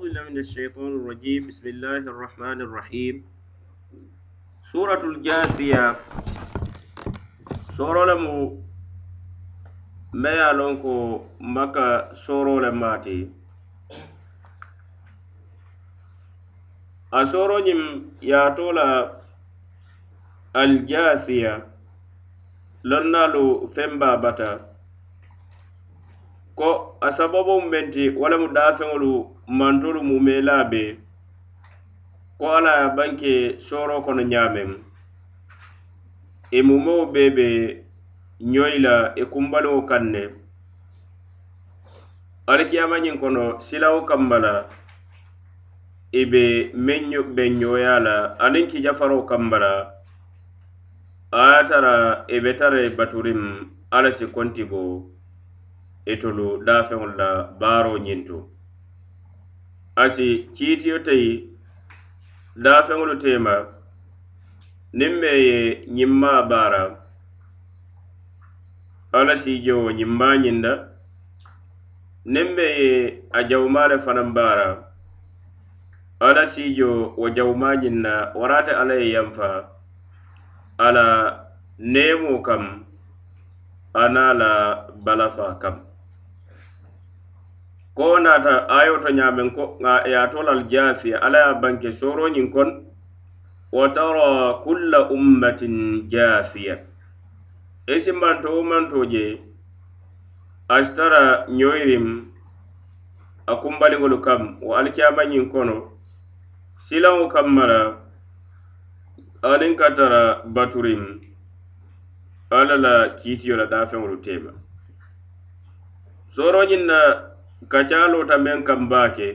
بالله من الشيطان الرجيم بسم الله الرحمن الرحيم سورة الجاثية سورة لمو ما يعلنكو مكا سورة لماتي أسورة نم ياتولا الجاثية لنالو فمبا بتا ko a sababo menti wala mu dafeŋolu mantolu mumela be ko ala ye banke soro kono ñaameŋ i e mumoo be be ñoyi la i e kumbaliwo kaŋ ne alikiyamañiŋ kono silawo kamma la i e be meŋ be ñoya la aniŋ kijafaro kamma la a ye tara i be tara i baturiŋ ala si konti bo itolu daafeŋolu la baaro ñintu. asi kiitiyo teyi daafeŋolu tema niŋ me ye ñimmaa baara. Alla siijowo jewo ñimmaa ñinda niŋ me ye a jawumaa le fanaŋ baara. Alla siijo wo jawumaa ñinna warate alla ye yanfa ala neemo kam a la balafa kam. ko naata ayo to ñaamen ko nga e ye tolal jaasiya ala ye banke sooroñiŋ kon wa tara kulla ummatin jaasiya. E I simbanto wo manto je asitara ñoyirim a kumbaliŋolu kam wo alikiyamañiŋ kono silaŋo kamma la aniŋ ka tara baturim alla la kiitiyo la daafeŋolu teema. Sooroñiŋ na kacaalota meŋ kaŋ baake.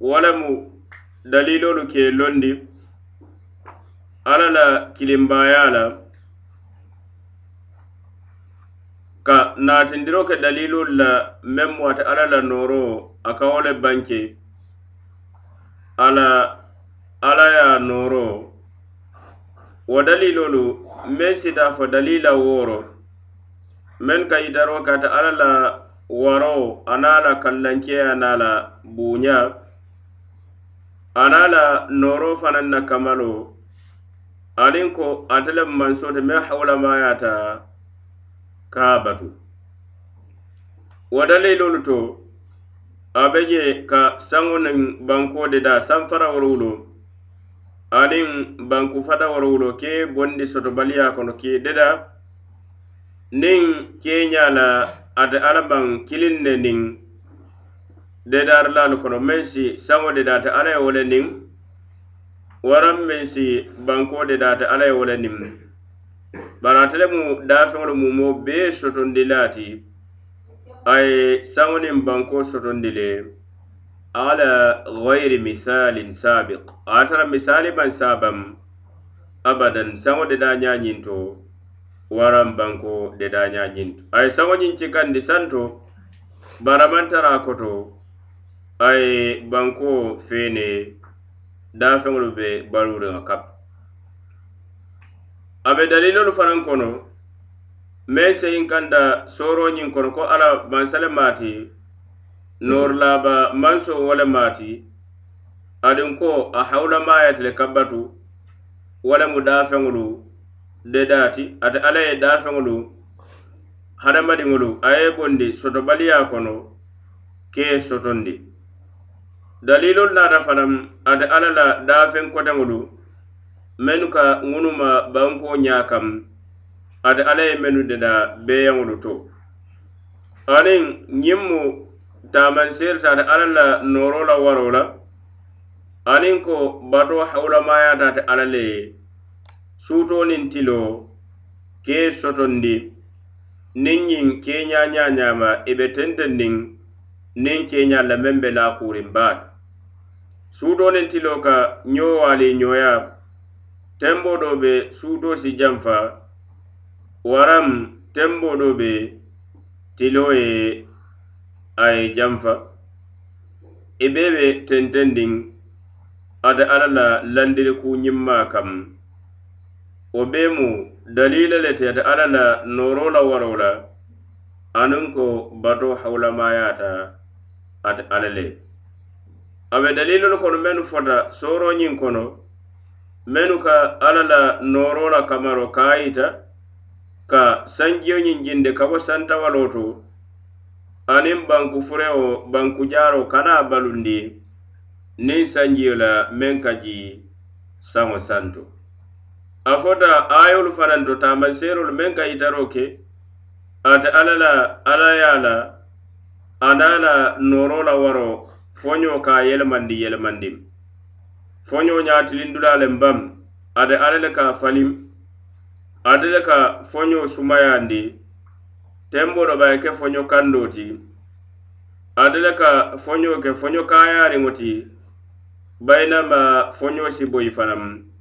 Wo lemu daliilolu ke londi. Alla la kilimbaaya la ka naatindiro ke dalilolu la meŋ mu ate alla la nooro a ka wo le banke. Ala alla ye nooro wo dalilolu meŋ sita fo dalila wooro. Men ka yitaro kata alla la waro ana la kallankeya ana la buuña ana la na kamalo. Aniŋ ko ate le mansote me hawulamayata ka batu wo dalilolu to a ka saŋo banko de da sanfara worowulo aniŋ banku fata worowulo ke bondi sotobaliya kono ke deda niŋ keeñaa la ate alla baŋ kiliŋ ne niŋ dedaarulaalu kono meŋ si saŋo dedaata alla ye wo le niŋ waraŋ meŋ si bankoo dedaata alla ye wo le niŋ bari ate le mu daafeŋolu mumoo bee sotondi laa a ye saŋo niŋ bankoo sotondi le ala gayri misalin sabik a ye tara misaali maŋ saabaŋ abadan saŋo dedaa ñañinto waran banko de dedañañintu a ye saŋoñiŋ cikandi santo baramantara koto ay banko fene dafeŋolu be baluuriŋa kap. A be dalilolu fanaŋ kono meŋ seyin kanda sooroñiŋ kono ko ala mansale maati norlaba manso wo le maati aduŋ ko a hawulamaayaati le kabbatu wo le mu daafeŋolu le daati ate alla ye daafeŋolu hadamadiŋolu a ye bondi sotobaliya kono ke sotondi. Dalilolu naata fanaŋ ate alla la daafeŋ koteŋolu mennu ka ŋunu ma banko ñaa kam ate alla ye mennu deda beeyaŋolu to. Aniŋ ñiŋ mu taamanseerita ate alla la nooro la waro la aniŋ ko bato hawulamayaata ate alla le ye suutoo niŋ tiloo ka sotondi niŋ ñiŋ keeñaa ñaa ñaama i be tentendiŋ niŋ keeñaa la meŋ be laakuuriŋ baake suutoo niŋ tiloo ka ňoo waalii ňooya tenboo doo be suutoo si janfa waraŋ tembo doo be tiloo ye a ye janfa i bee be tentendiŋ ate alla la landiri kuu ñiŋ maa wo bee mu dalila le tiyata alla la nooro la waroo la aniŋ ko bato hawulamayata ate alla le. Abe be dalilolu kono mennu fota sooroñiŋ kono mennu ka alla la nooro la kamaro ka ka sanjiyo ñiŋ jinde ka bo santawaloo to aniŋ banku furewo banku jaaro kana balundi niŋ sanjiyo la meŋ ka ji saŋo santo. a fota ayolu fananto taamaseerolu meŋ ka yitaroo ke ate alla la alla ye a la ana la nooroo la waro foño ka yelemandi yelemandim foño ñatilindula lem bam ate alla le ka falim ate le ka foño sumayandi tembo do baye ke foño kando ti ate le ka foño ke foño kayariŋo ti bayinama foño si boyi fanaŋ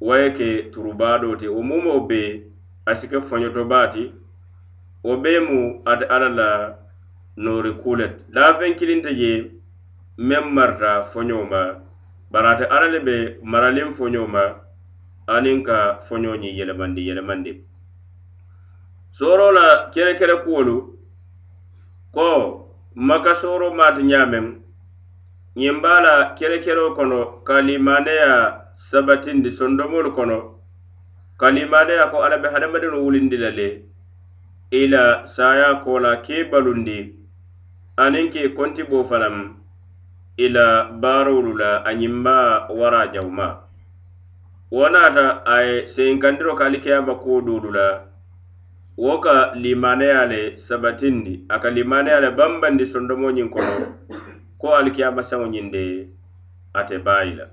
wo ye ke turubaaɗo ti wo mumo be a si ke foñoto baati wo bee mu ate alla la noori kulet. Laafeŋ ti kilinta je meŋ marita foñoo ma bari ate alla le be maraliŋ foñoo ma aniŋ ka foñoo ñiŋ yelemandi yelemandi. Sooro la kere kere kuwolu ko maka sooro maati ñaameŋ ñiŋ baa la kere kerekeroo kono ka limaneya sabatindi sondomolu kono. Kalimanaya ko alla be hadamadiŋo wulindi la le. Ila saya kola ke balundi aniŋ ke kontibo fanaŋ ila la baarolu la a ñimma wara jawma wo naata a ye seyinkandiro ka alikiyama kuwo doolu la wo ka limaneya le sabatindi a ka limanaya le bambandi sondomo ñiŋ kono. Ko alikiyama saŋo ñiŋ de. Ate baayi la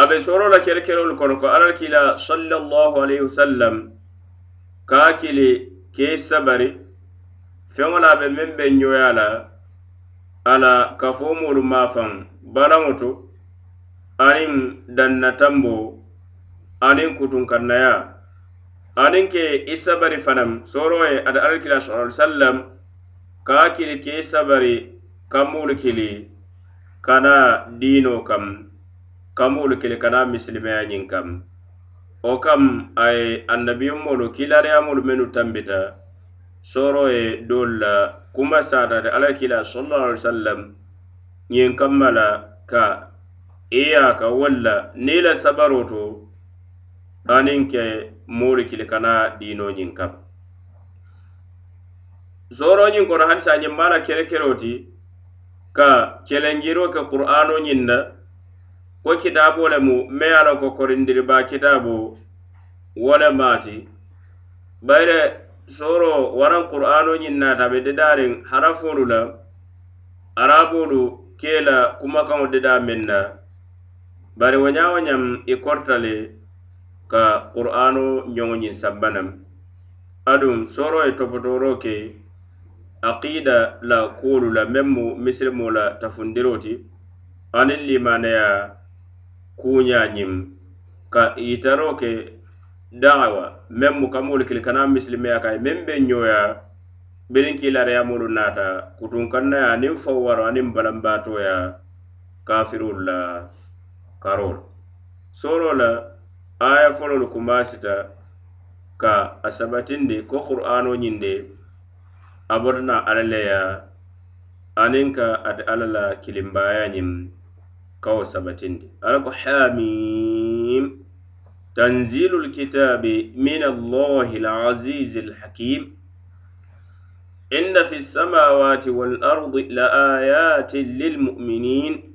abe soro la kerekerolu kono ko alal kila sallallahu alayhi wasallam ka kili ke sabari feŋo la be meŋ be ɲoya la ala kafomoolu mafaŋ balaŋo to aniŋ dannatambo aniŋ kutunkannaya aniŋ ke i sabari fanaŋ soro ye ada alakila sallallahu alayhi wasallam ka kili ke sabari kammulu kili kana diino kam. kamolu kili kana misilimeya ñiŋ kam. Wo kam a ye annabiyomolu kilariyamolu mennu tambita. Soro ye doolu la kuma satade alla kila sallallahu alaihi wasallam. Ñiŋ kamma la ka iyaka walla ni la sabaro to aniŋ ke moolu kili kana diino ñiŋ kam. Soro ñiŋ kono hanisa ñiŋ maa la kere keroo ti ka kelenjiro ke qur'ano ñiŋ na ko kitaabo le mu me ye a loŋ ko korindiriba kitaabu wo le maati. Bayire sooro waraŋ qur'ano ñiŋ naata be dedaariŋ harafoolu la araboolu ke la kumakaŋo dedaa meŋ na. Bari wo ñaa wo ñaŋ i korta le ka qur'ano ñoŋo ñiŋ sabbanam aduŋ sooro ye topotooroo ke aqida la kuolu la meŋ mu misilimo la tafundiro ti. Aniŋ limaneyaa kuuña ñiŋ ka yitaro ke dawa meŋ mu kamoolu kili kana misilimeya kaye meŋ be ñoya biriŋ kilariyamolu naata kutunkannaya aniŋ fawwaro aniŋ balambaatoya kafirolu la karolu soro la aya fololu kumasita ka a sabatindi ko qur'ano ñiŋ de a botana alla le ya aniŋ ka ate alla la kilimbaya ñiŋ kawo sabatindi ala ko تنزيل الكتاب من الله العزيز الحكيم. إن في السماوات والأرض لآيات للمؤمنين.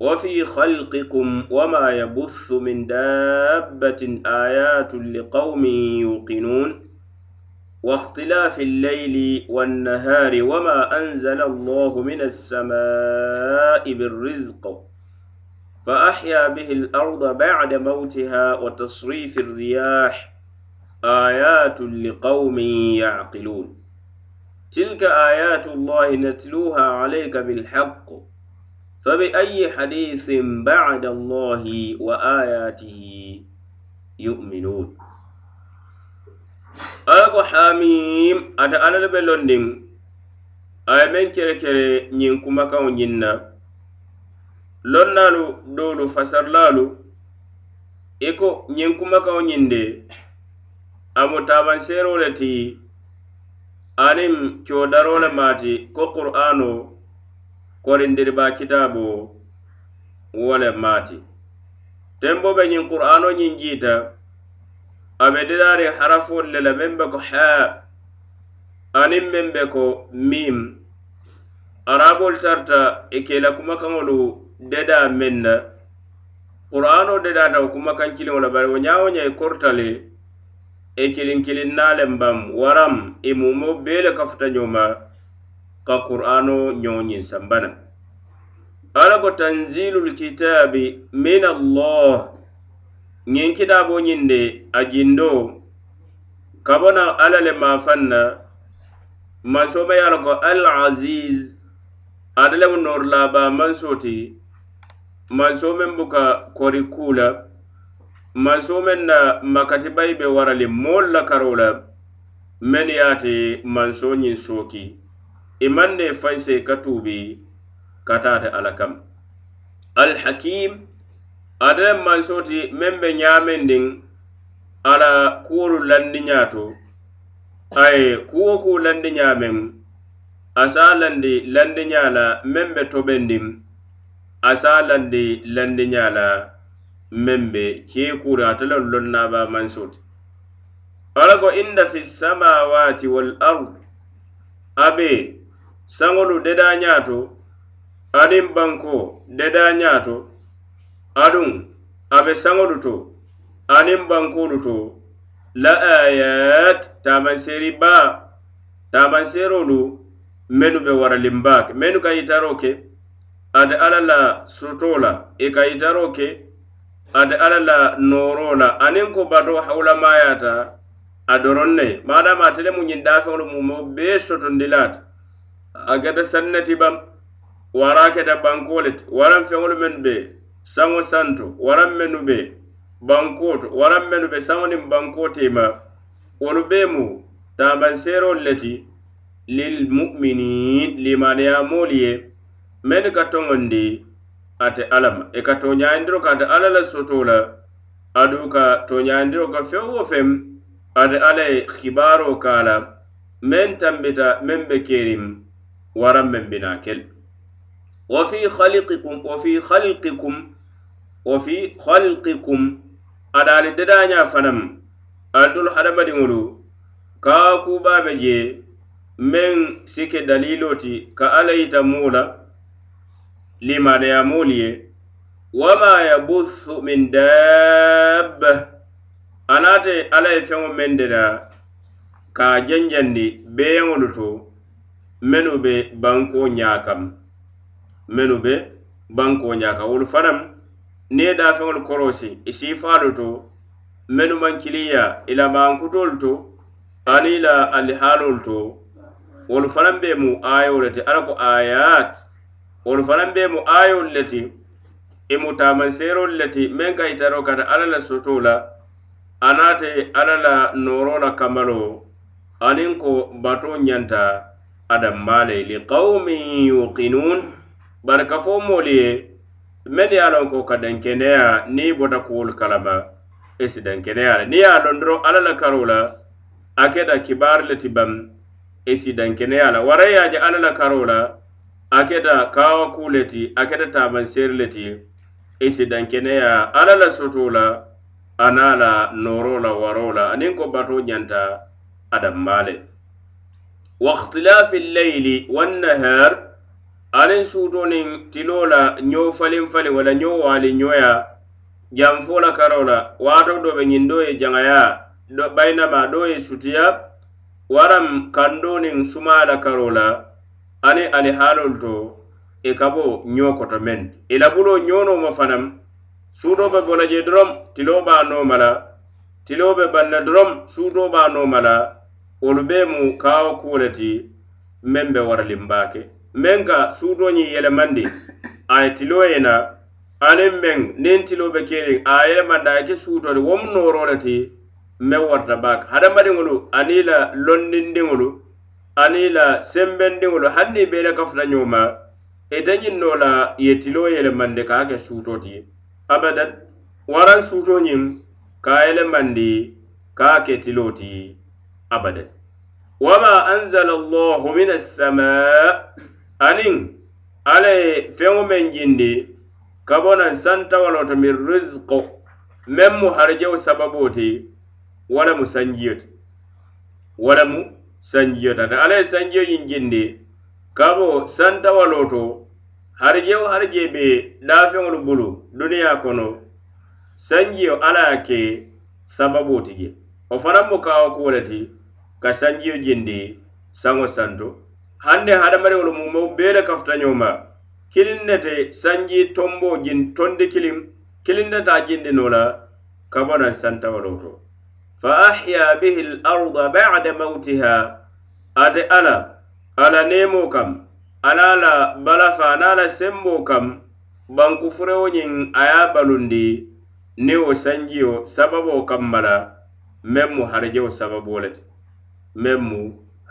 وفي خلقكم وما يبث من دابة آيات لقوم يوقنون. واختلاف الليل والنهار وما أنزل الله من السماء بالرزق. فأحيا به الأرض بعد موتها وتصريف الرياح آيات لقوم يعقلون. تلك آيات الله نتلوها عليك بالحق. فبأي حديث بعد الله وآياته يؤمنون؟ أكو حاميم. أتأنا لبلندن أي من كره كره نينكما كون جنّا lonnaalu doolu fasarlaalu i ko ñiŋ kumakaŋo ñiŋ de a mu taabanseeroo le ti aniŋ coodaro le maati ko qur'aano korindiriba kitaabo wo le maati. Tembo be ñiŋ qur'aano ñiŋ jiita a be diraari harafoolu le la meŋ be ko haa aniŋ meŋ be ko miim. Arabolu tarta e i ke la kumakaŋolu deda meŋ na qur'ano dedata wo kumakaŋ kiliŋo la bari wo ñaa wo e ña i korta le i e kiliŋ kiliŋ naaleŋ baŋ waram i mumo bee le kafuta ñoma ka qur'ano ñoo ñiŋ sambana. Ala ko tanzilul kitabi min allah ñiŋ kitaabo ñiŋ de a jindo ka bona alla le maafaŋ na mansoma ye a la ko al aziz ate lemu noorulaabaamaŋ soo ti manso meŋ buka kori kuu la mansoo meŋ na makatibayi be warali moolu la karoo la mennu ye a ti mansoo ñiŋ sooki i maŋ ne fayise ka tuubi ka taa ti alla kam alhakim ate le mansoo ti meŋ be ñaamendiŋ ala kuwolu landiñaa to a kuwo ku landi meŋ a se a landi landiñaa la meŋ be tobendiŋ a se a landi landiña la meŋ be kee kuuri ate loŋ lonnaba manso ti ala ko inna fi samawati wal ard abe saŋolu dedañaa to aniŋ banko dedañaa to aduŋ a be saŋolu to aniŋ bankolu to la ayat taamaseeri baa taamanseerolu mennu be waralimbaake mennu ka yitaro ke ate alla la sotoo la i ka yitaroo ke ate alla la nooro la aniŋ ko bato hawulamayaata a doroŋ ne maadama ate le mu ñiŋ daafeŋolu mumo bee sotondi laata a keta sanneti bam wara keta banko le ti waraŋ feŋolu mennu be saŋo santo. Waraŋ mennu be banko to waraŋ mennu be saŋo niŋ banko tema wolu bee mu taabanseerolu le ti lilmuminin limaniyamoolu ye mennu ka toŋondi ate alla ma e i ka toñayindiro ka ate alla la soto la adu ka toñayindiro ka feŋ wo feŋ ate alla ye kibaaro ka la meŋ tambita meŋ be keeriŋ waraŋ meŋ bina kel. Wa fi halqikum wa fi halqikum wa fi halqikum adaali dedaña fanaŋ altolu hadamadiŋolu kaa kuubaa be je meŋ si dalilo ti ka alla yita limaneyamolu ye wama yabussu min dabba anaate alla ye feŋo meŋ deda ka a janjandi beeyaŋolu to mennu be banko ñaa kam mennu be banko ñaa wolu fanaŋ niŋ ye daafeŋolu korosi i siifaalu to mennu maŋ kiliya i la mankutolu to aniŋ i la alihaalolu to wolu fanaŋ be mu ayoo le ti. Alla ko ayat wolu fanaŋ be mu aayolu le ti i e mu taamanseerolu le ti meŋ ka itaro kata alla la soto la anaate alla la nooro la kamalo aniŋ ko bato ñanta adammaa le liqawmin yuqinuun bari ka fo moolu ye meŋ ye a loŋ ko ka dankeneya niŋ i bota kuwolu kalama i si dankeneya le niŋ ye a loŋ doroŋ alla la karo la a keta kibaari le ti baŋ i si dankeneya la. Wara ye a je alla la karo la a keta kawa kuu le ti a keta taamanseeri le ti i si dankeneya alla la soto la a naa la nooro la waro la aniŋ ko bato ñanta adamma le wa ihtilafi lleyli wannahar aniŋ suuto niŋ tiloo la ño falin falin wala ño waali ñoya janfo la karo la waato do be ñiŋ do ye jaŋaya bayinama do ye sutiya waram kando niŋ suma la karo la ani alihaalol to i ka bo ñoo koto meŋ ti e i labuloo ñoo nooma fanaŋ suutoo be bola je doroŋ tiloo be a nooma la tiloo be banna doroŋ suutoo be a nooma la wolu bee mu kaawo kuwo le ti meŋ be waralinbaa ke meŋ ka suutoo ñiŋ yelemandi a ye tiloo ye na aniŋ meŋ niŋ tiloo be keeriŋ a ye yelemandi a ye ke suutoo le wo mu nooroo le ti meŋ warata baake. Hadamadiŋolu aniŋ la londindiŋolu aniŋ la senbendiŋolu hanniŋ i bee le la kafuta ñoo ite ñiŋ noo la i ye tiloo yelemandi ka a ke suuto ti. Abadan waraŋ suuto ñiŋ ka a yelemandi ka a ke tiloo ti. Abadan. Wama anzala allahu min assamaa aniŋ alla ye feŋo meŋ jindi ka bo naŋ santawalo to min risiko meŋ mu harijewo sababoo ti wo lemu sanjiyo ti wo lemu sanjiyo tata alla ye sanjiyo ñiŋ jindi kabo santawalo to harije wo harije be daafeŋolu bulu duniya kono sanjiyo alla ye ke sababoo ti je wo fanaŋ mu kawo kuwo le ti ka sanjiyo jindi saŋo santo. Hande hadamadiŋolu mumo bee le kafuta ñoma kiliŋ ne te sanji tombo jin tondi kiliŋ kiliŋ ne ta jindi no la ka bo naŋ santawalo to fa ahya bihi l arda bada mautiha ate ala ala nemo kam ala la balafa ana la sembo kam banku furewo ñiŋ a ye balundi ni wo sanjiyo sababo kamma la meŋ mu harijewo sababo le ti meŋ mu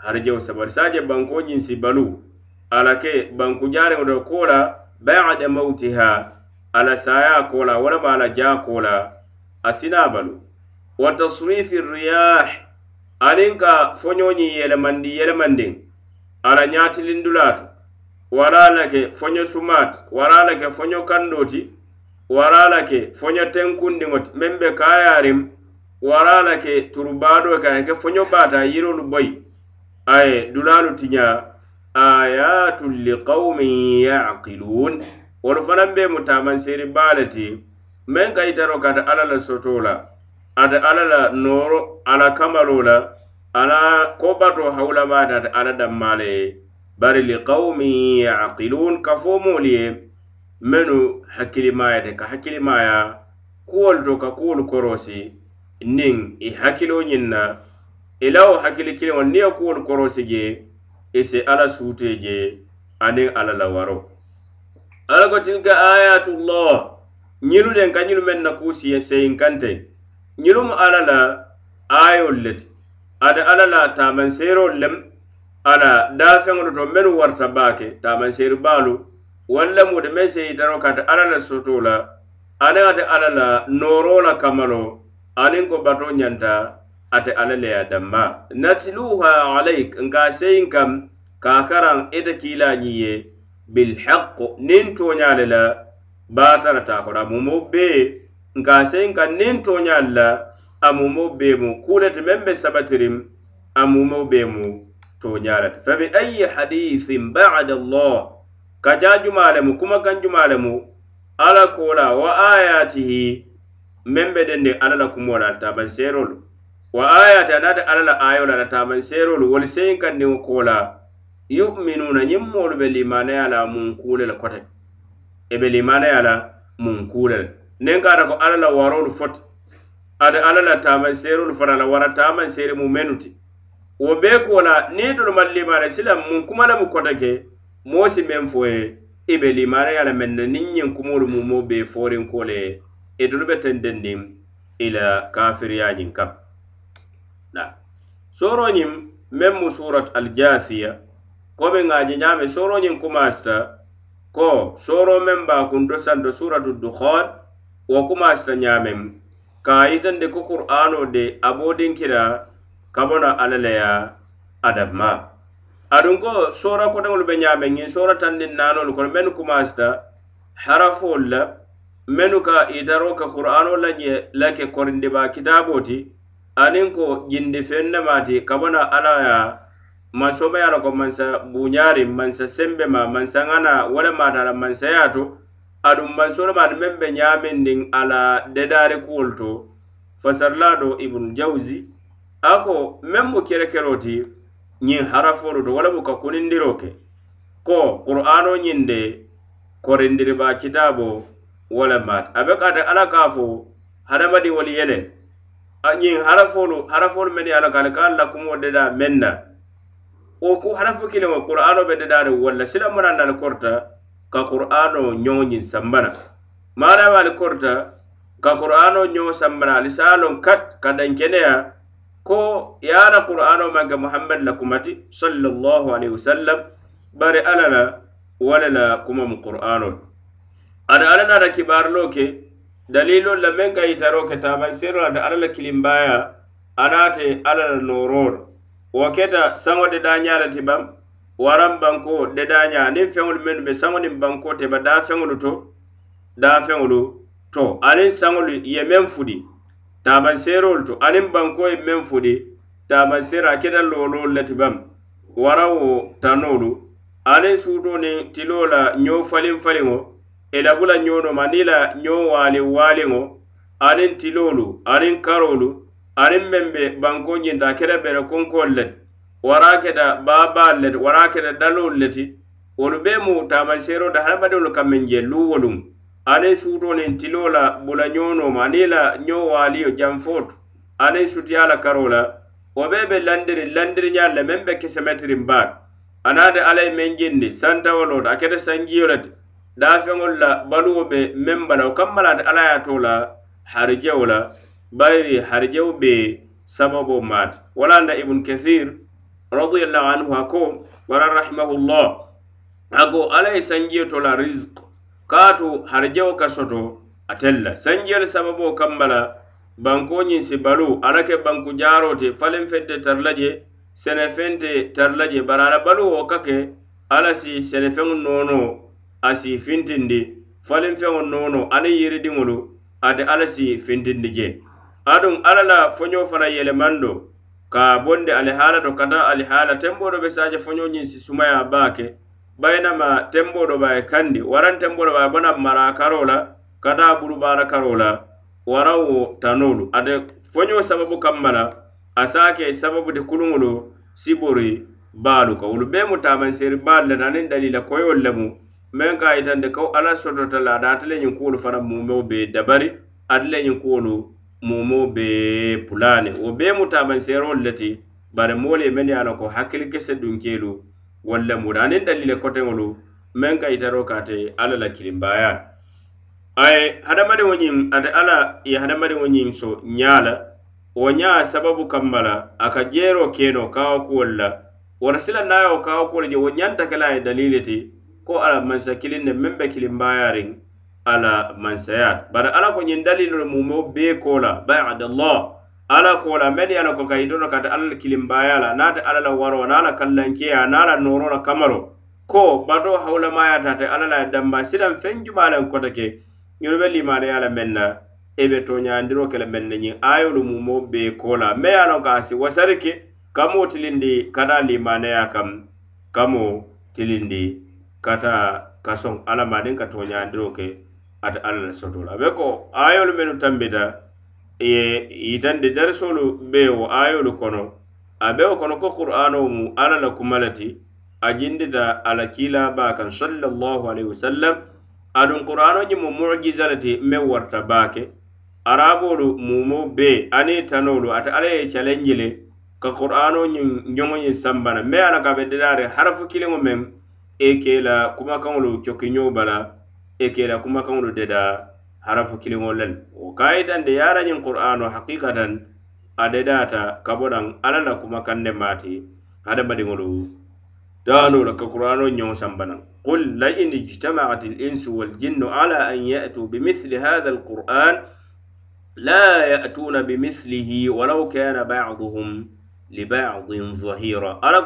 harijewo sababo saje banko ñiŋ si balu ala ke banku jariŋo do ko la bada mautiha ala saya ko la walama ala jaa ko la a sina balu wa tasrifi riyah aniŋ ka foñoñiŋ yelemandi yelemandiŋ ala ñaatilindula to wara la ke foño sumaat wara la ke foño kando ti wara la ke foño tenkundiŋo ti meŋ be kaayariŋ wara la ke turubaado ke ke foño baata yirolu boyi. Aye ye dulaalu tiña ayatun liqaumin yaqilun wolu fanaŋ be mu taamanseeri baa le ti meŋ ka yitaro kata alla la soto la ate alla la nooro ala kamalo la ala kobato hawulamaate ate alla danmaa le ye bari liqawmin yaqiluun kafo moolu ye mennu hakkilimayate ka hakkilimaya kuwolu to ka kuwolu korosi niŋ i hakkilo ñiŋ na i la wo hakkili kiliŋo niŋ ye kuwolu korosi je i si alla suutee je aniŋ alla la waro alla ko tilka ayatullah ñilu den ka ñilu meŋ na kuu siyen seyin kante ñilumu alla la ayol le ti ada alla la tamanseerolu lem. Ala daafeŋolu to mennu warta baake tamanseeri baalu. Walla mude meŋ seyitaro yitano kata alla la soto la aniŋ ate alla la nooro la kamalo. Aniŋ ko bato ñanta ate alla le ye damma. Natiluha alayk nka seyin kam ka karaŋ ite kiila ñiŋ ye bilhaq niŋ tooña le la baatara taa kono a mumo bee nka sei nin niŋ tooñaalu la a mumoo bee mu kulete meŋ be sabatirim a mumoo bee mu tooñaa le fa bi ayi hadisin bada allah kaca jumaa le mu kumakaŋ jumaa le mu ala kola wa ayatihi meŋ be dende ala la kumoo la taban serolu. Wa ayati anata ala la ayo la la taban seerolu wolu seyin kaŋ niŋo la yuminuna ñiŋ moolu be limanaya la muŋ kuule le kote. E be limanaya la muŋ kuule le niŋ kata ko alla la warolu foti. Ate alla la taamanseerolu fana la wara taman taamanseeri mu menu ti wo bee ko la niŋ tolu maŋ limaariya silaŋ mun kuma la mu kote ke moo si meŋ fo ye i be limaariya la meŋ na niŋ ñiŋ kumolu mu moo bee foorinko le ye. Itolu be tendendiŋ i la kafiriya kafiriyañiŋ kam sooroñiŋ meŋ mu surat aljathiya komi ŋa je ñaami sooroñiŋ kumasita ko soro meŋ baa kunto santo suratu dukhol wo kumaasita ñaameŋ ka a yitandi ko qur'ano de a boodinkira kabona alla le ya adamma aduŋ ko soora kotaŋolu be ñaameŋ ñiŋ soora tandin naanolu kono mennu kumaasita harafoolu la mennu ka itaro ka qur'ano la ñe la ke korindiba kitabo ti aniŋ ko jindi feŋ nemaati kabona alla ya mansoma la ko mansa buuñaariŋ mansa sembe ma mansa ŋana wo le maata la mansaya to aduŋ mansoola maati meŋ be ñaamindiŋ a la dedaari kuwolu to fasarlaado ibnu jawzi. A ko meŋ mu kerekero ti ñiŋ harafolu to wo le buka kunindiro ke. Ko qur'ano ñiŋ de korindiriba kitaabo wo le maati a be ka ate alla ka fo hadamadiŋolu ye le ñiŋ harafolu harafolu mennu ye a la ka ali ka alla kumo deda meŋ na. Wo ku harafu kiliŋo qur'ano be dedaari walla sila muraŋ korta ka qur'ano ñoŋo ñiŋ sambana. Maadama ali korta ka qur'ano ñoŋo sambana. Ali se a loŋ kat ka dankeneya ko ye a la qur'ano maŋ ke muhammadi la kumati sallallahu alayhi wa sallam bari alla la wo le la kuma mu qur'ano. Ada alla naata kibaarilo ke dalilol la meŋ ka yitaro ke taamansero ate alla la kilimbaya anaate alla la noororo wo keta saŋo de daña le ti bam waran banko dedaña aniŋ feŋolu mennu be saŋo niŋ banko teba daa feŋolu to daa feŋolu to. Aniŋ saŋolu ye meŋ fudi taabanseerolu to. Aniŋ banko ye meŋ fudi taabanseera a keta looloolu le ti bam wara wo tanolu. Aniŋ suuto niŋ tiloo la ñoo faliŋ faliŋo i e la bula ñoo noma niŋ la ñoo waaliŋ waaliŋo aniŋ tiloolu aniŋ karoolu aniŋ meŋ be banko ñinta a keta bere konkoolu le ti wara keta baabaalu le ti wara keta daloolu le ti wolu bee mu taamanseeroo da hadamadiŋolu ka meŋ je luuwoluŋ aniŋ suutoo niŋ tiloo la bula ñoonoo ma aniŋ la ñoo waaliyo janfoo to aniŋ sutiyaa la karoo la wo bee be landiri landiriñaalu le meŋ be kesemetiriŋ baa anaate alla ye meŋ jindi santawoloo to a keta sanjiyo le ti daafeŋolu la baluwo be meŋ bala wo kamma laate alla ye a to la harijewo la bayiri harijewo be sababoo maati wala na ibunu kathir radiallahu anhu ako wara rahimahullah ako ala ye sanjiyo to la risque kaatu harjewo ka soto atella la sababo kambala kamma banko ñiŋ si balu ala ke banku jaaro te faliŋ feŋ te tara la je senefeŋ te tara la je bari ala baluwo ka ke alla si senefeŋo noono a si fintindi faliŋ feŋo noono aniŋ yiridiŋolu ate ala si fintindi je. Aduŋ ala la foño fana yelemando ka bonde alihaala to kata alihaala tenboo do be saaje foñoo ñiŋ si sumaya baake. Ke bayinama tenboo do be kandi waran tenboo do be bona mara karoo la ka taa burubaara karoo la waraŋ wo ate foñoo sababu kamma la a se sababu de kuluŋolu sibori baalu ka wolu bee mu taamanseeri baalu le aniŋ dalila koyolu lemu men ka a yitandi ko ala sotota la ada ate le ñiŋ kuwolu fanaŋ mumeo be dabari ate le ñiŋ kuwolu momoo be pulane. Wo be mu tamanserol leti bare moolu ye men ye a loŋ ko hakkili kese dunkeelu walla muda aniŋ dalile koteŋolu meŋ ka itaro kate alla la kilimbaya aye hadamadiŋo ñiŋ ate alla ye hadamadiŋo ñiŋ so ñaa la wo ñaa sababu kamma la a ka jeero keno kawo kuwolu la wara sila naayo kawo kuwolu je wo ñanta ke la ye dalile ti ko alla mansa kiliŋ ne meŋ be kilimbayariŋ ala mansayat bari ala ko ñiŋ dalilolu mumo bee kola badallah. Ala kola men meŋ ye a ko ka i kata alla la kilimbaya la naata ala la waro na la kallankeya na la noro la kamaro. Ko bato hawulamayata te ala la damba silaŋ feŋ jumalen kota ke ñolu be limaneya la meŋ na e be toñandiro ke la meŋ na ñiŋ ayolu mumo bee kola. Me meŋ ye a ka si wasari ke kamo tilindi kata limaneya kam kamo tilindi kata ka soŋ alamaniŋ ka toñandiro ke ate alla le soto la be ko ayolu menu tambita ye yitandi darisolu be wo ayolu kono. A be wo kono ko qur'ano mu alla la kuma le ti a jindita ala kila baa kaŋ sallallahu alaihi wasallam adun qur'ano ñimu mujiza le ti meŋ warata baa arabolu mumo be ani tanolu ate alla ye calenji le ka qur'ano ñiŋ ñoŋo ñiŋ sambana. Me ala ka be didaari harafu kiliŋo meŋ e ke la kumakaŋolu cokiñoo bala e ke la kan de da harafu kiliŋolu le wo kayitandi ye a la ñiŋ qur'ano hakikatan a dedaata ka bodaŋ alla la kumakaŋ ne maati hadamadiŋolu daano la ka insu wal jinnu ala an اجتمعت bimithli hadha على أن يأتوا بمثل هذا القرآن لا يأتون بمثله ولو كان بعضهم لبعض ظهيرا أنا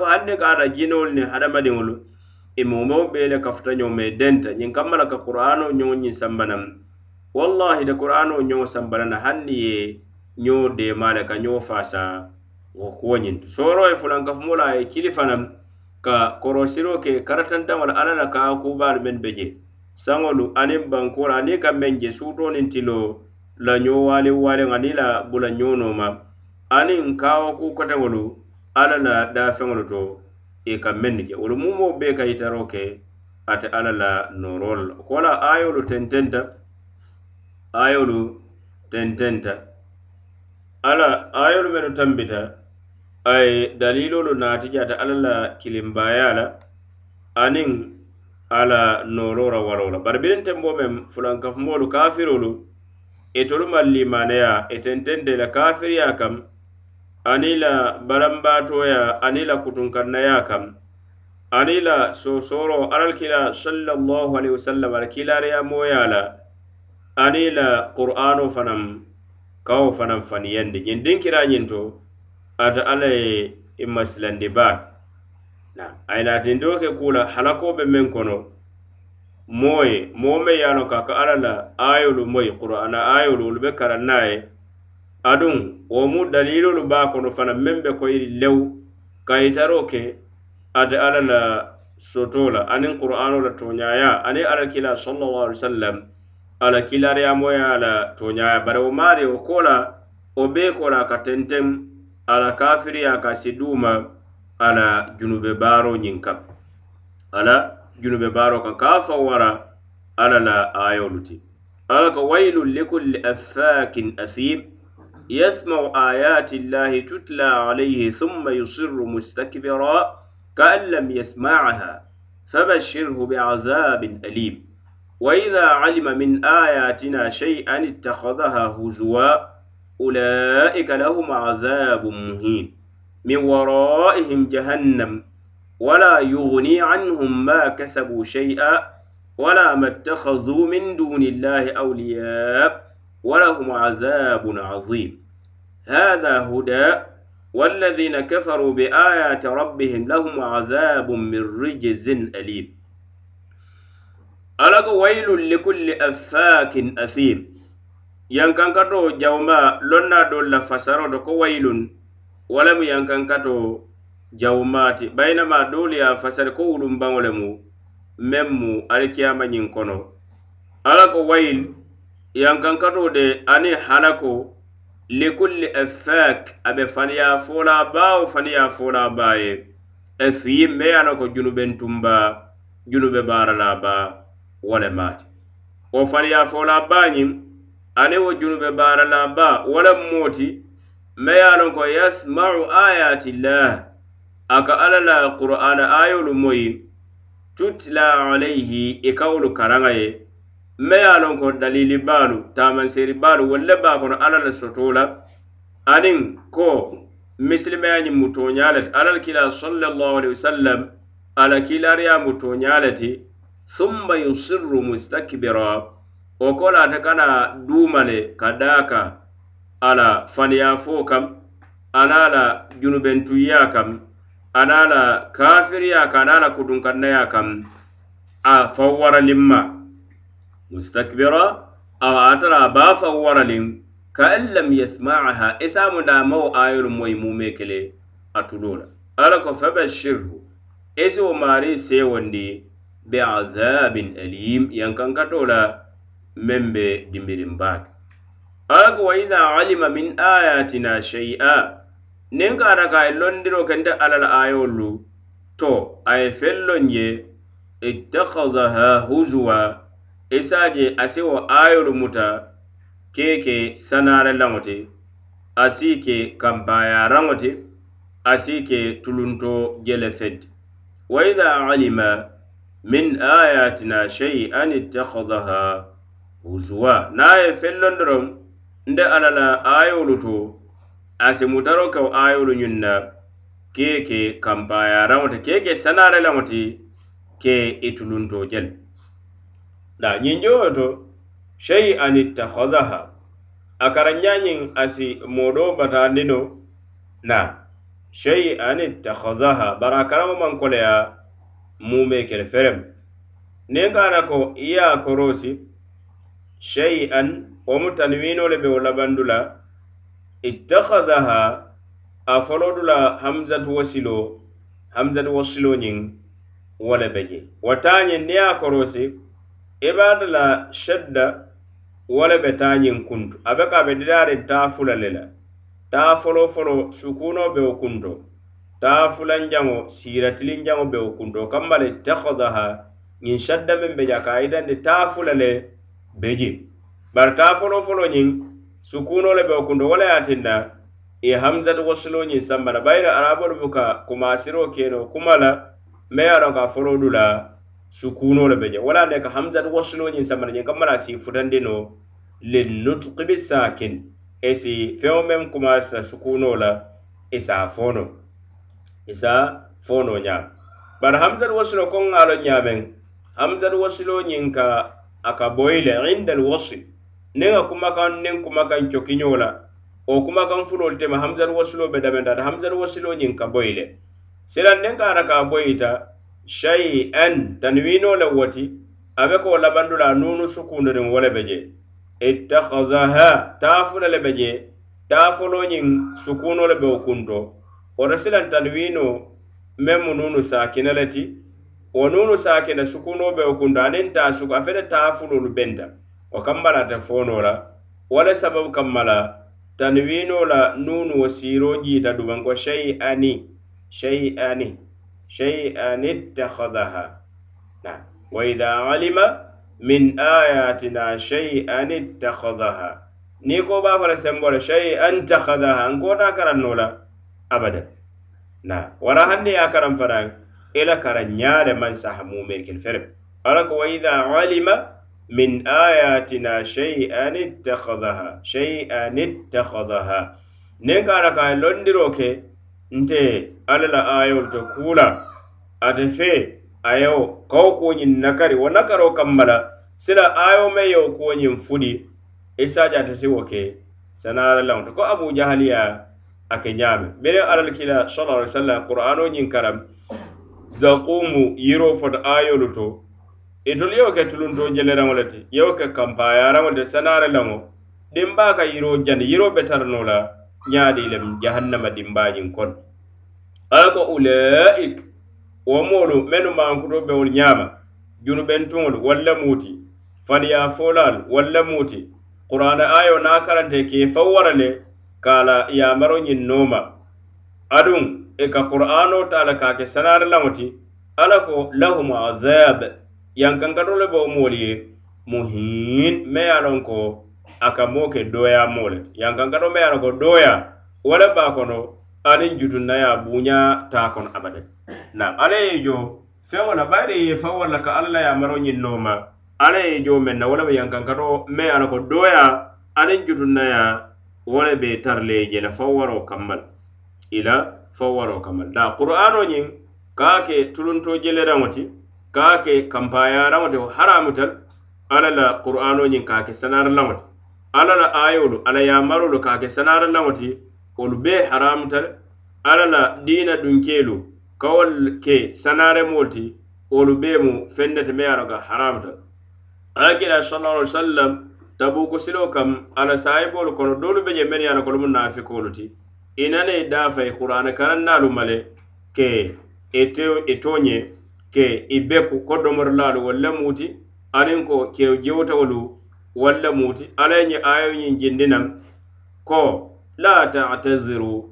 jinol ne hada هذا ngolu i momewo bee le kafuta ñoo ma denta. Ñiŋ kamma la ka qur'ano ñoŋo ñiŋ sambanaŋ wallahi de qur'ano ñoŋo sambanana hanni ye ñoo dema le ka ñoo faasa wo kuwo ñiŋ to sooro ye fulankafumo la ye kili fanaŋ ka korosiro ke karatantaŋo la alla la ka kubaalu meŋ be je saŋolu aniŋ bankoola aniŋ ka meŋ je suuto niŋ tilo la ñoo waaliŋ waaliŋ aniŋ la bula ñoo nooma. Aniŋ kawo ku koteŋolu alla la daafeŋolu to i ka mennu ke. Wolu mumo bee ka yitaroo ke ate alla la noorolu la ko la ayolu tententa ayolu tententa. Ala ayolu menu tambita ay dalilolu naati je ate alla la kilimbaya la aniŋ ala noorora waroo la bari biriŋ tenboo meŋ fulankafumolu kafirolu e itolu maŋ limaneya itentente e la kafiriya kam aniŋ la barambaatoya aniŋ la kutunkannaya kam. Aniŋ la soosoro alal kila sallallahu alaihi wasallam ala kilaariyamoya la aniŋ la qur'ano fanam kawo fanam faniyandi ñin dinkira ñiŋ to ate alla ye i masilandi baa a ye naatindoo ke kuu la be meŋ kono moye moo meŋ ye a loŋ ka ka alla la aayolu moyi qur'ana ayolu wolu be karaŋ ye aduŋ wo mu dalilolu be kono fana meŋ be ko iri lew ka yitaroo ke ate alla la soto la aniŋ qur'ano la toñaya aniŋ alla kila sallallahu alaihi wasallam ala kilariyamoya la toñaya. Bari wo maari wo ko la wo bee ko la ka tenteŋ ala kafiriya ka si duuma ala junube baaro ñiŋ kam ala junube baaro kaŋ ka fa wara alla la ayolu ti. Alla ka waylun likulli affakin athim. Yasmau ayati llahi tutla alayhi thumma yusirru mustakbira kaan lam yasmacaha fabashirhu biazabin alim وإذا علم من آياتنا شيئا اتخذها هزوا أولئك لهم عذاب مهين. من ورائهم جهنم ولا يغني عنهم ما كسبوا شيئا ولا ما اتخذوا من دون الله أولياء. ولهم عذاب عظيم هذا هدى والذين كفروا بآيات ربهم لهم عذاب من رجز أليم ألق ويل لكل أفاك أثيم yankankato jawma lonna dol la fasaro do ko waylun walamu yankankato jawmati baynama dol ya fasari ko wulum baŋole mu meŋ mu alikiyama ñiŋ kono ala ko wayil yankankato de ani halako likulli affak abe faniya fola bawo faniya fola baye. Asiyi me ye ko junuben tumba junube barala ba wole mati wo faniya fola bañiŋ ani wo junube barala ba wole moti me ye ko yasmau ayatillah aka ala la qur'ana ayolu moyi tutla alayhi i kawolu karaŋa ye me ye a loŋ ko dalili baalu taamanseri baalu wolle baa kono alla la soto la. Aniŋ ko misilimeya ñiŋ mu tooñaa le ti. Alla la kila sallallahu alaihi wasallam ala kilariya mu tooñaa le ti. Summa yusirru mustakbira. Wo ko la ate kana duuma le ka daaka ala faniyaa fo kam ana la junubentuyya kam ana la kafiriya ka ana la kutunkannaya kam a fawwaralinma mustakbira awa atara ba fawwaralin ka an lam yasma'aha e isamu da damawo ayolu moyi mume kele a tulo la ala ko fabashirhu esi wo maari sewondi be azabin alim yankankato la meŋ be dimbirin baake. Ala ko wa ida alima min ayatina shay'a niŋ ka ata ka a ye londiro kente alla la ayolu to a ye feŋ loŋ ye ittakhadaha huzuwa isaje asi wo ayolu muta keke sanare laŋo ti asi ke kampayaraŋo ti asi ke tulunto jele fedi wa ida alima min ayatina shay'an ittakhadaha huzuwa niŋ a ye feŋ nde alla la ayolu to asi mutaro kaw ayolu ñuŋ na keke kampayaraŋo ti keke sanare laŋo ti ke itulunto jele la ñiŋ joo to shay'an ittakhadaha a karanjañiŋ asi moodoo bataandi no na. Shay'an ittakhadaha bari a karamo maŋ koleya mume kele ferem. Niŋ kana ko i ye a korosi shay'an wo mu tanwino le be wo labandu la ittakhadaha a folodu la hamzatu wasilo hamzatu wasilo ñiŋ wo le be je wo taañiŋ niŋ ye a korosi i be ate la shedda wo le be taañiŋ kuntu. A be ka a be didaariŋ taa fula le la taa folo folo sukuno be wo kunto. Taa fulanjaŋo siiratilinjaŋo be wo kunto. Kamma le ittakhadaha ñiŋ shadda meŋ be je ka a yitandi taa fula le be je bari taa folo folo ñiŋ sukuno le be wo kunto. Wo le ye a tinna e i hamsati wasuloo ñiŋ sambana bayiri arabolu buka kumasiro keno kuma la me ye a loŋ ka foloo dula sukuno le beje wala ne ka hamzat waslo nyin samana nyin kamara si futande no le nutqi bi sakin esi feo mem kuma sa sukuno la e isa fono. E isa fono nya. Bar hamzat waslo kon ngalo nyamen hamzat waslo nyin ka aka boyle inda al wasl nin a kuma kan nin kuma kan cokiño la. O kuma kan fulo te hamzat waslo be da men da hamzat waslo nyin ka boyle silan nin ka ara ka boyita shay'an tanwino le woti abe ko labandula nunu sukundoniŋ wo le be je. Ittahazaha taafula le be je nyin sukuno le be wo kunto woto silaŋ tanwino meŋ nunu sakina le ti. Wo nunu sakina sukuno be wo kunto aniŋ taa suku afede fele taafulolu benta. O kamma la ate fono la wo sababu kamma tanwino la nunu wo siiro jiita dumanko shay'ani shay'ani. شيئا اتخذها. نعم. وإذا علم من آياتنا شيئا اتخذها. نيكو بافر سمبول شيئا اتخذها. نقول أكرا نولا. أبدا. نعم. ورهني يا كرم فران. إلى كرن نيار من صح ملك كالفرم ألك وإذا علم من آياتنا شيئا اتخذها. شيئا اتخذها. نين كاركا لندروكي nte alla la ayol to kula ate fe ayo kawo kuñin nakari wo nakaro kammala sila ayo me yo kuñin fudi isaja ate siwo ke sanara laŋto ko abu jahaliya ake ñaame. Bere alal kila sallallahu alaihi wasallam qur'ano ñin karam zaqumu yiro fota ayolu to itolu yewo ke tulunto jeleraŋo le ti yewo ke kampayaraŋo le ti sanara laŋo dimba ka yiro jani yiro be tarano la ñaadi lem jahannama dimbañin kono ala ko ulaik wo moolu mennu mankuto bewol ñaama junubentuŋolu walla muuti faniya folaalu walla muuti. Qur'ana ayo na karante ke fawwara le kala yamaro ñin nooma. Aduŋ e ka qur'ano taala ka ke sanari laŋo ti alla ko lahum azab yankankatole bo moolu ye muhin me ye a loŋ ko a ka moo ke dooyaamoo le yankankato yankankano me ye a loŋ ko dooya wo le baa kono aniŋ jutunna ye a buuñaa taa kono abadan naam alla ye jo feŋo la bayiri ye faŋ walla ka alla la yamaro ñiŋ noo ma alla ye jo meŋ na wo le be yankankato me ye a loŋ ko dooya aniŋ jutunna jutunnaya wo le be tara le je la faŋ waroo kamma la i la faŋ waroo kamma la daa qur'aano ñiŋ ka a ke tulunto jeleraŋo ti ka a ke kampaayaraŋo ti haramu tal alla la qur'aano ñiŋ ka a ke sanarilaŋo ti alla la ayolu alla yamarolu ka ke sanara laŋo ti wolu bee haramuta le alla la diina dunkeelu kawol ke sanaremol ti wolu bee mu fennete me ye a loŋ ka haramuta ala kila sallallahu alaihi wasallam tabuku silo kam ala sahibolu kono doolu be je men ye a loŋ ko lumu naafikolu ti. I nana i daafa i qur'ana karannaalu male ke ito ñe ke i beku ko domorlaalu wolu le muuti aniŋ ko kew jewtawolu walla muti alla ye ñe ayo ñiŋ jindinaŋ ko la ta'taziru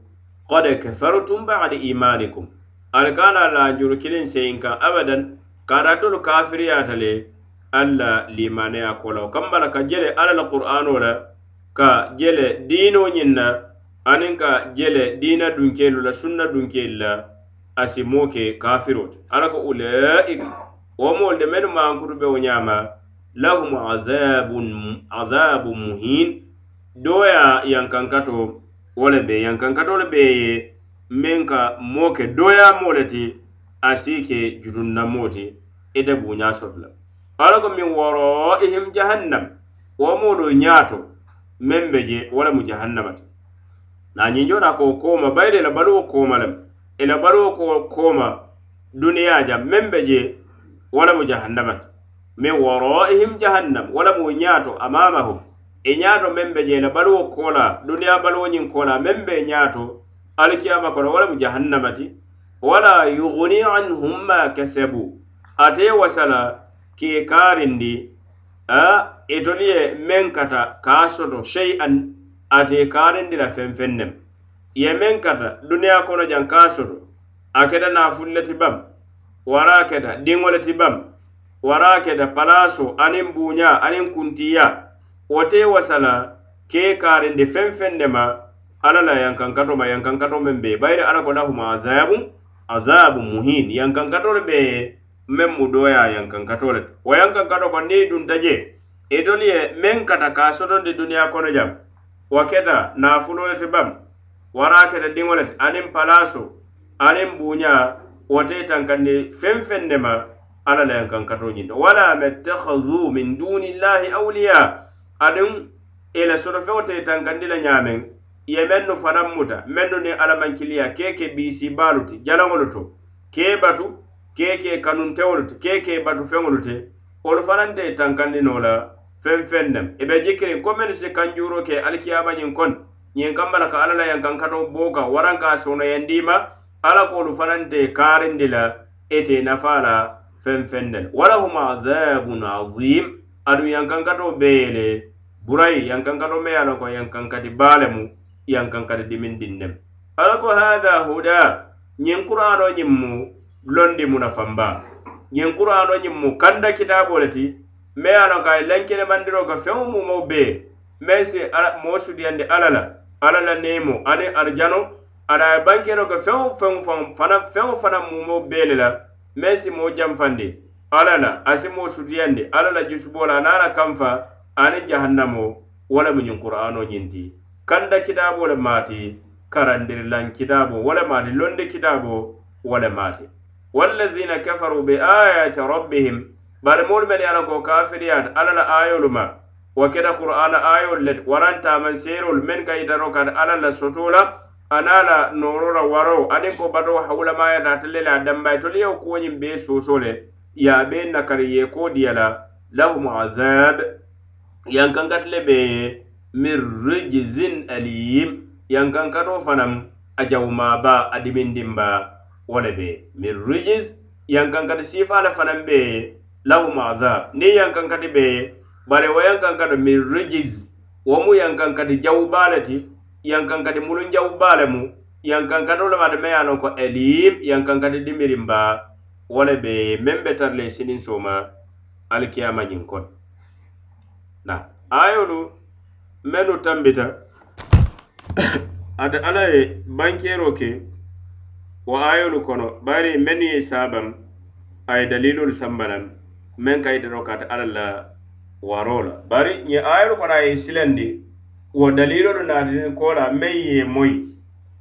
qad kafartum ba'da imanikum ali ka na laajuru kiliŋ seyiŋ kaŋ abadan karatolu kafiriyata le alla limaneya kola kambala ka jele ala la qur'ano la ka jele diino ñiŋ na aniŋ ka jele diina dunkelu la sunna dunkelu la asi moo ke kafiro ti alla ko ulaika wo moolu de mennu maankutu be wo ñaama lahum azabun azabu muhin. Doya yankankato wo le be yankankato le be ye meŋ ka moo ke doyamo le ti a si ke jutunnamo ti ite buña soto la ala ko min woroihim jahannam. Wo moolu ñaato meŋ be je wo lemu jahannama ti. Nañiŋ jona ko kooma bayiri ila baluwo kooma lem. E ila baluwo ko kooma duniya ja meŋ be je wo lemu jahannama ti. min waraihim jahannam. E wo wala mu ñaato amamahum. I ñaato meŋ be je la baluwo koola duniya baluwo ñiŋ koola meŋ be ñaato alikiyama kono wo lemu jahannama ti wala yughni anhum ma kasabu. Ate wasala ke karindi a e itolu ye meŋ kata kaa soto shei an ate karindi la fenfeŋ nem ye meŋ kata duniya kono jaŋ kaa soto a keta naafulle ti bam wara keta diŋo le ti bam wara waraketa palaso aniŋ buuña aniŋ kuntiya wo te wasala kee karindi feŋ feŋ ne ma alla la yankankato ma yankankato meŋ be bayiri alla ko lahuma azabu azabu muhin. Yankankato le be meŋ mu doya yankankato le wo yankankato ko niŋ dunta je itolu e ye meŋ kata ka sotondi duniya kono jam. Wo keta naafulo le ti bam wara keta diŋo le ti aniŋ palaso aniŋ buuña wo te tankandi feŋ feŋ ne ma alla la yankankato ñinto wala mettahadu min dunillahi awliya. Aduŋ ila sotofeŋo te tankandi la ñaameŋ ye mennu fanaŋ muta mennu ni alamankiliya kee ke biisi baalu ti jalaŋolu to. Ke batu kee ke kanunteŋolu ti kee ke batu feŋolu te wolu fanaŋ te tankandinoo la feŋ feŋ nem i be jikiriŋ ko mennu si kanjuuro ke alikiyaamañiŋ kono ñiŋ kamba la ka alla la yankankato boo kaŋ waraŋ ka a sonoyandiima alla koolu fanaŋ te kaarindi la ite nafa la feŋ feŋ den walahum adabun azim. Adu yankankato bee ye le burayi yankankato me ye a loŋ ko yankankati baa lemu yankankati dimindin nem ala ko hatha huda. Ñiŋ qur'ano ñiŋ mu londi munafamba ñiŋ qur'ano ñiŋ mu kanda kitabo le ti. Me ye a loŋ ko a ye lenkenemandiro ko feŋo mumao bee meŋ si moo sutiyandi alla la alla la neemo aniŋ arijano ada ye bankero ko feŋo feŋo fanaŋ feŋo fanaŋ mumao bee le la. meŋ si moo janfandi alla la a si moo sutiyandi alla la jusuboo la aniŋ la kanfa aniŋ jahannamo wo lemu ñiŋ qur'ano ñiŋ ti kanda kitaabo le maati karandiri karandirilaŋ kitaabo wo le maati londi kitaabo wo le maati. Wallazina kafaru be ayati rabbihim bari moolu meni ye a la ko kafiriyaata alla la ayolu ma wo keta qur'ana ayolu le waraŋ warantaamaŋ seerolu meŋ ka yitaro kata alla la soto la ana la nooro la waroo aniŋ ko bato hawulamaya naata le la a dambaye tolu yewo kuwoñiŋ bee soso le ye a bee nakari ye ko diya la lahum azab yankankati le bee ye min rijzin alim yankankatoo fanaŋ a jawumaaba a dimindimba wo le bee min rijiz yankankati siifaa le fanaŋ bee ye lahum azab. Niŋ yankankati be ye bari wo yankankato min rijiz wo mu yankankati jawubaa le ti yankankati mulun jawu baa lemu yankankatolu maata me ye a loŋ ko elim yankankati dimirin baa wo le be meŋ be tara le sininso ma alikiyama ñiŋ kono na ayolu mennu tambita. Ate alla ye bankero ke wo ayolu kono bari mennu ye sabam a ye dalilolu sambanan meŋ ka yitaro ka ate alla la waro la bari ñe ayolu kono a ye silandi wo dalilolu naatani kola meŋ ye moyi.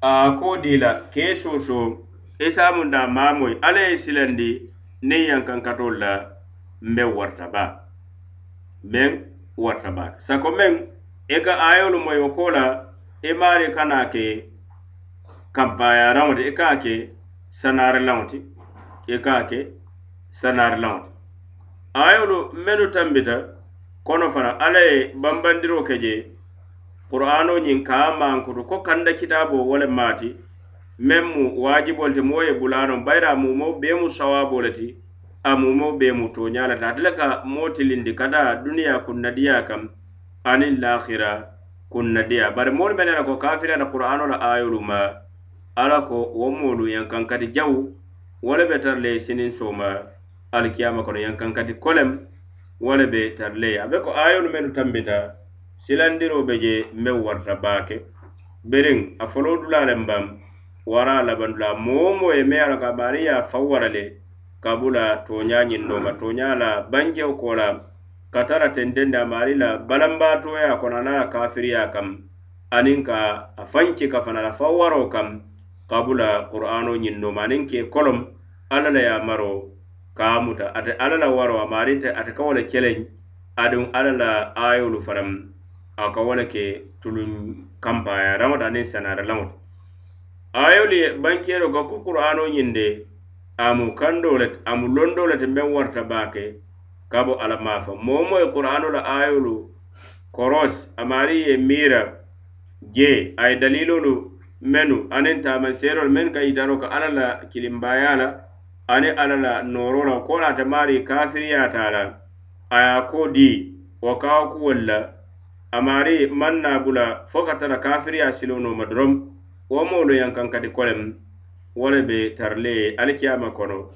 A ko di e la e ka soso isamunda isaamu alla ye silandi niŋ yankankatolu la mbeŋ warata baa meŋ warata baa sako meŋ i ka ayolu moyi wo ko la i maari kana ke kabbaayaaraŋo ti i ka ke sanaarilaŋo ti i ka ke sanaarilaŋo ti ayolu mennu tambita kono fana alla ye bambandiroo ke je qur'ano ñiŋ ka mankutu ko kanda kitaaboo wo le maati meŋ mu waajibol ti moo ye bulaano bayira a mumoo bee mu sawabo le ti a mumo bee mu tooña le ti ate le ka moo tilindi kata duniya kunnadiya kam aniŋ lahira kunnadiya bari moolu mene la ko kafiriyata qur'ano la ayolu ma ala ko wo moolu yankaŋ kati jawu wo le be tara le siniŋ sooma alikiyama kono yankaŋ kati kolem wo le be tara le a be ko ayolu menu tambita silandiro be je meŋ warta baake. Biriŋ a foloo dula le baŋ wara a labaŋ moo moo ye meŋ ye a loŋ ka baari ye a faw wara le ka a bula tooñaa ñiŋ nooma tooñaa la bankewo ko la ka tara tentendi a maari la balambaatoya kono ana la kafiriya kam aniŋ ka a fanci ka fana la faw waro kam ka bula qur'ano ñiŋ nooma aniŋ ke kolom alla la ye a maro ka muta. Ate alla la waro a maari ate ka wo le keleŋ aduŋ alla la ayolu fanaŋ a ka wo le ke tuluŋ kanpaayaraŋo ti aniŋ sanaralaŋo ti ayolu ye bankero ka ku qur'ano ñiŋ de amu kando le amu londo le ti meŋ warta baake ka bo ala maafa. Moo moo ye qur'ano la ayolu koros amari ye miira je a ye dalilolu menu. Aniŋ taamaseerolu meŋ ka yitaro ka alla la kilimbaya la ani alla la nooro la ko laata maari kafiriyata la a ye a ko di wo kawo kuwolu la amari man maŋ bula fo ka tara kafiriya siloo nooma doroŋ wo moolu yankankati kolem wo le be tarile alikiyama kono.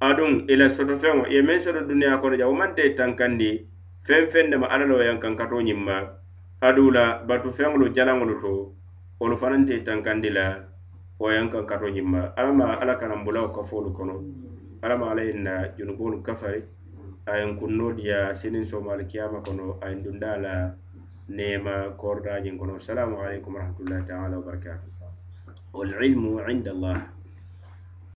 Aduŋ ila soto feŋo ye meŋ soto duniya kono ja wo maŋ tee tankandi feŋ feŋ ne ma alla la wo yankankato ñiŋ ma aduŋ la batu feŋolu jalaŋolu to wolu fanaŋ tee tankandi la wo yankankato ñiŋ ma alla ma alla kanaŋ bula kafoolu kono. Alla ma alla ye na junuboolu kafari a ye kunno diya siniŋ sooma alikiyama kono a ye dunda la نيما كوردا جنكونو السلام عليكم ورحمة الله تعالى وبركاته. والعلم عند الله.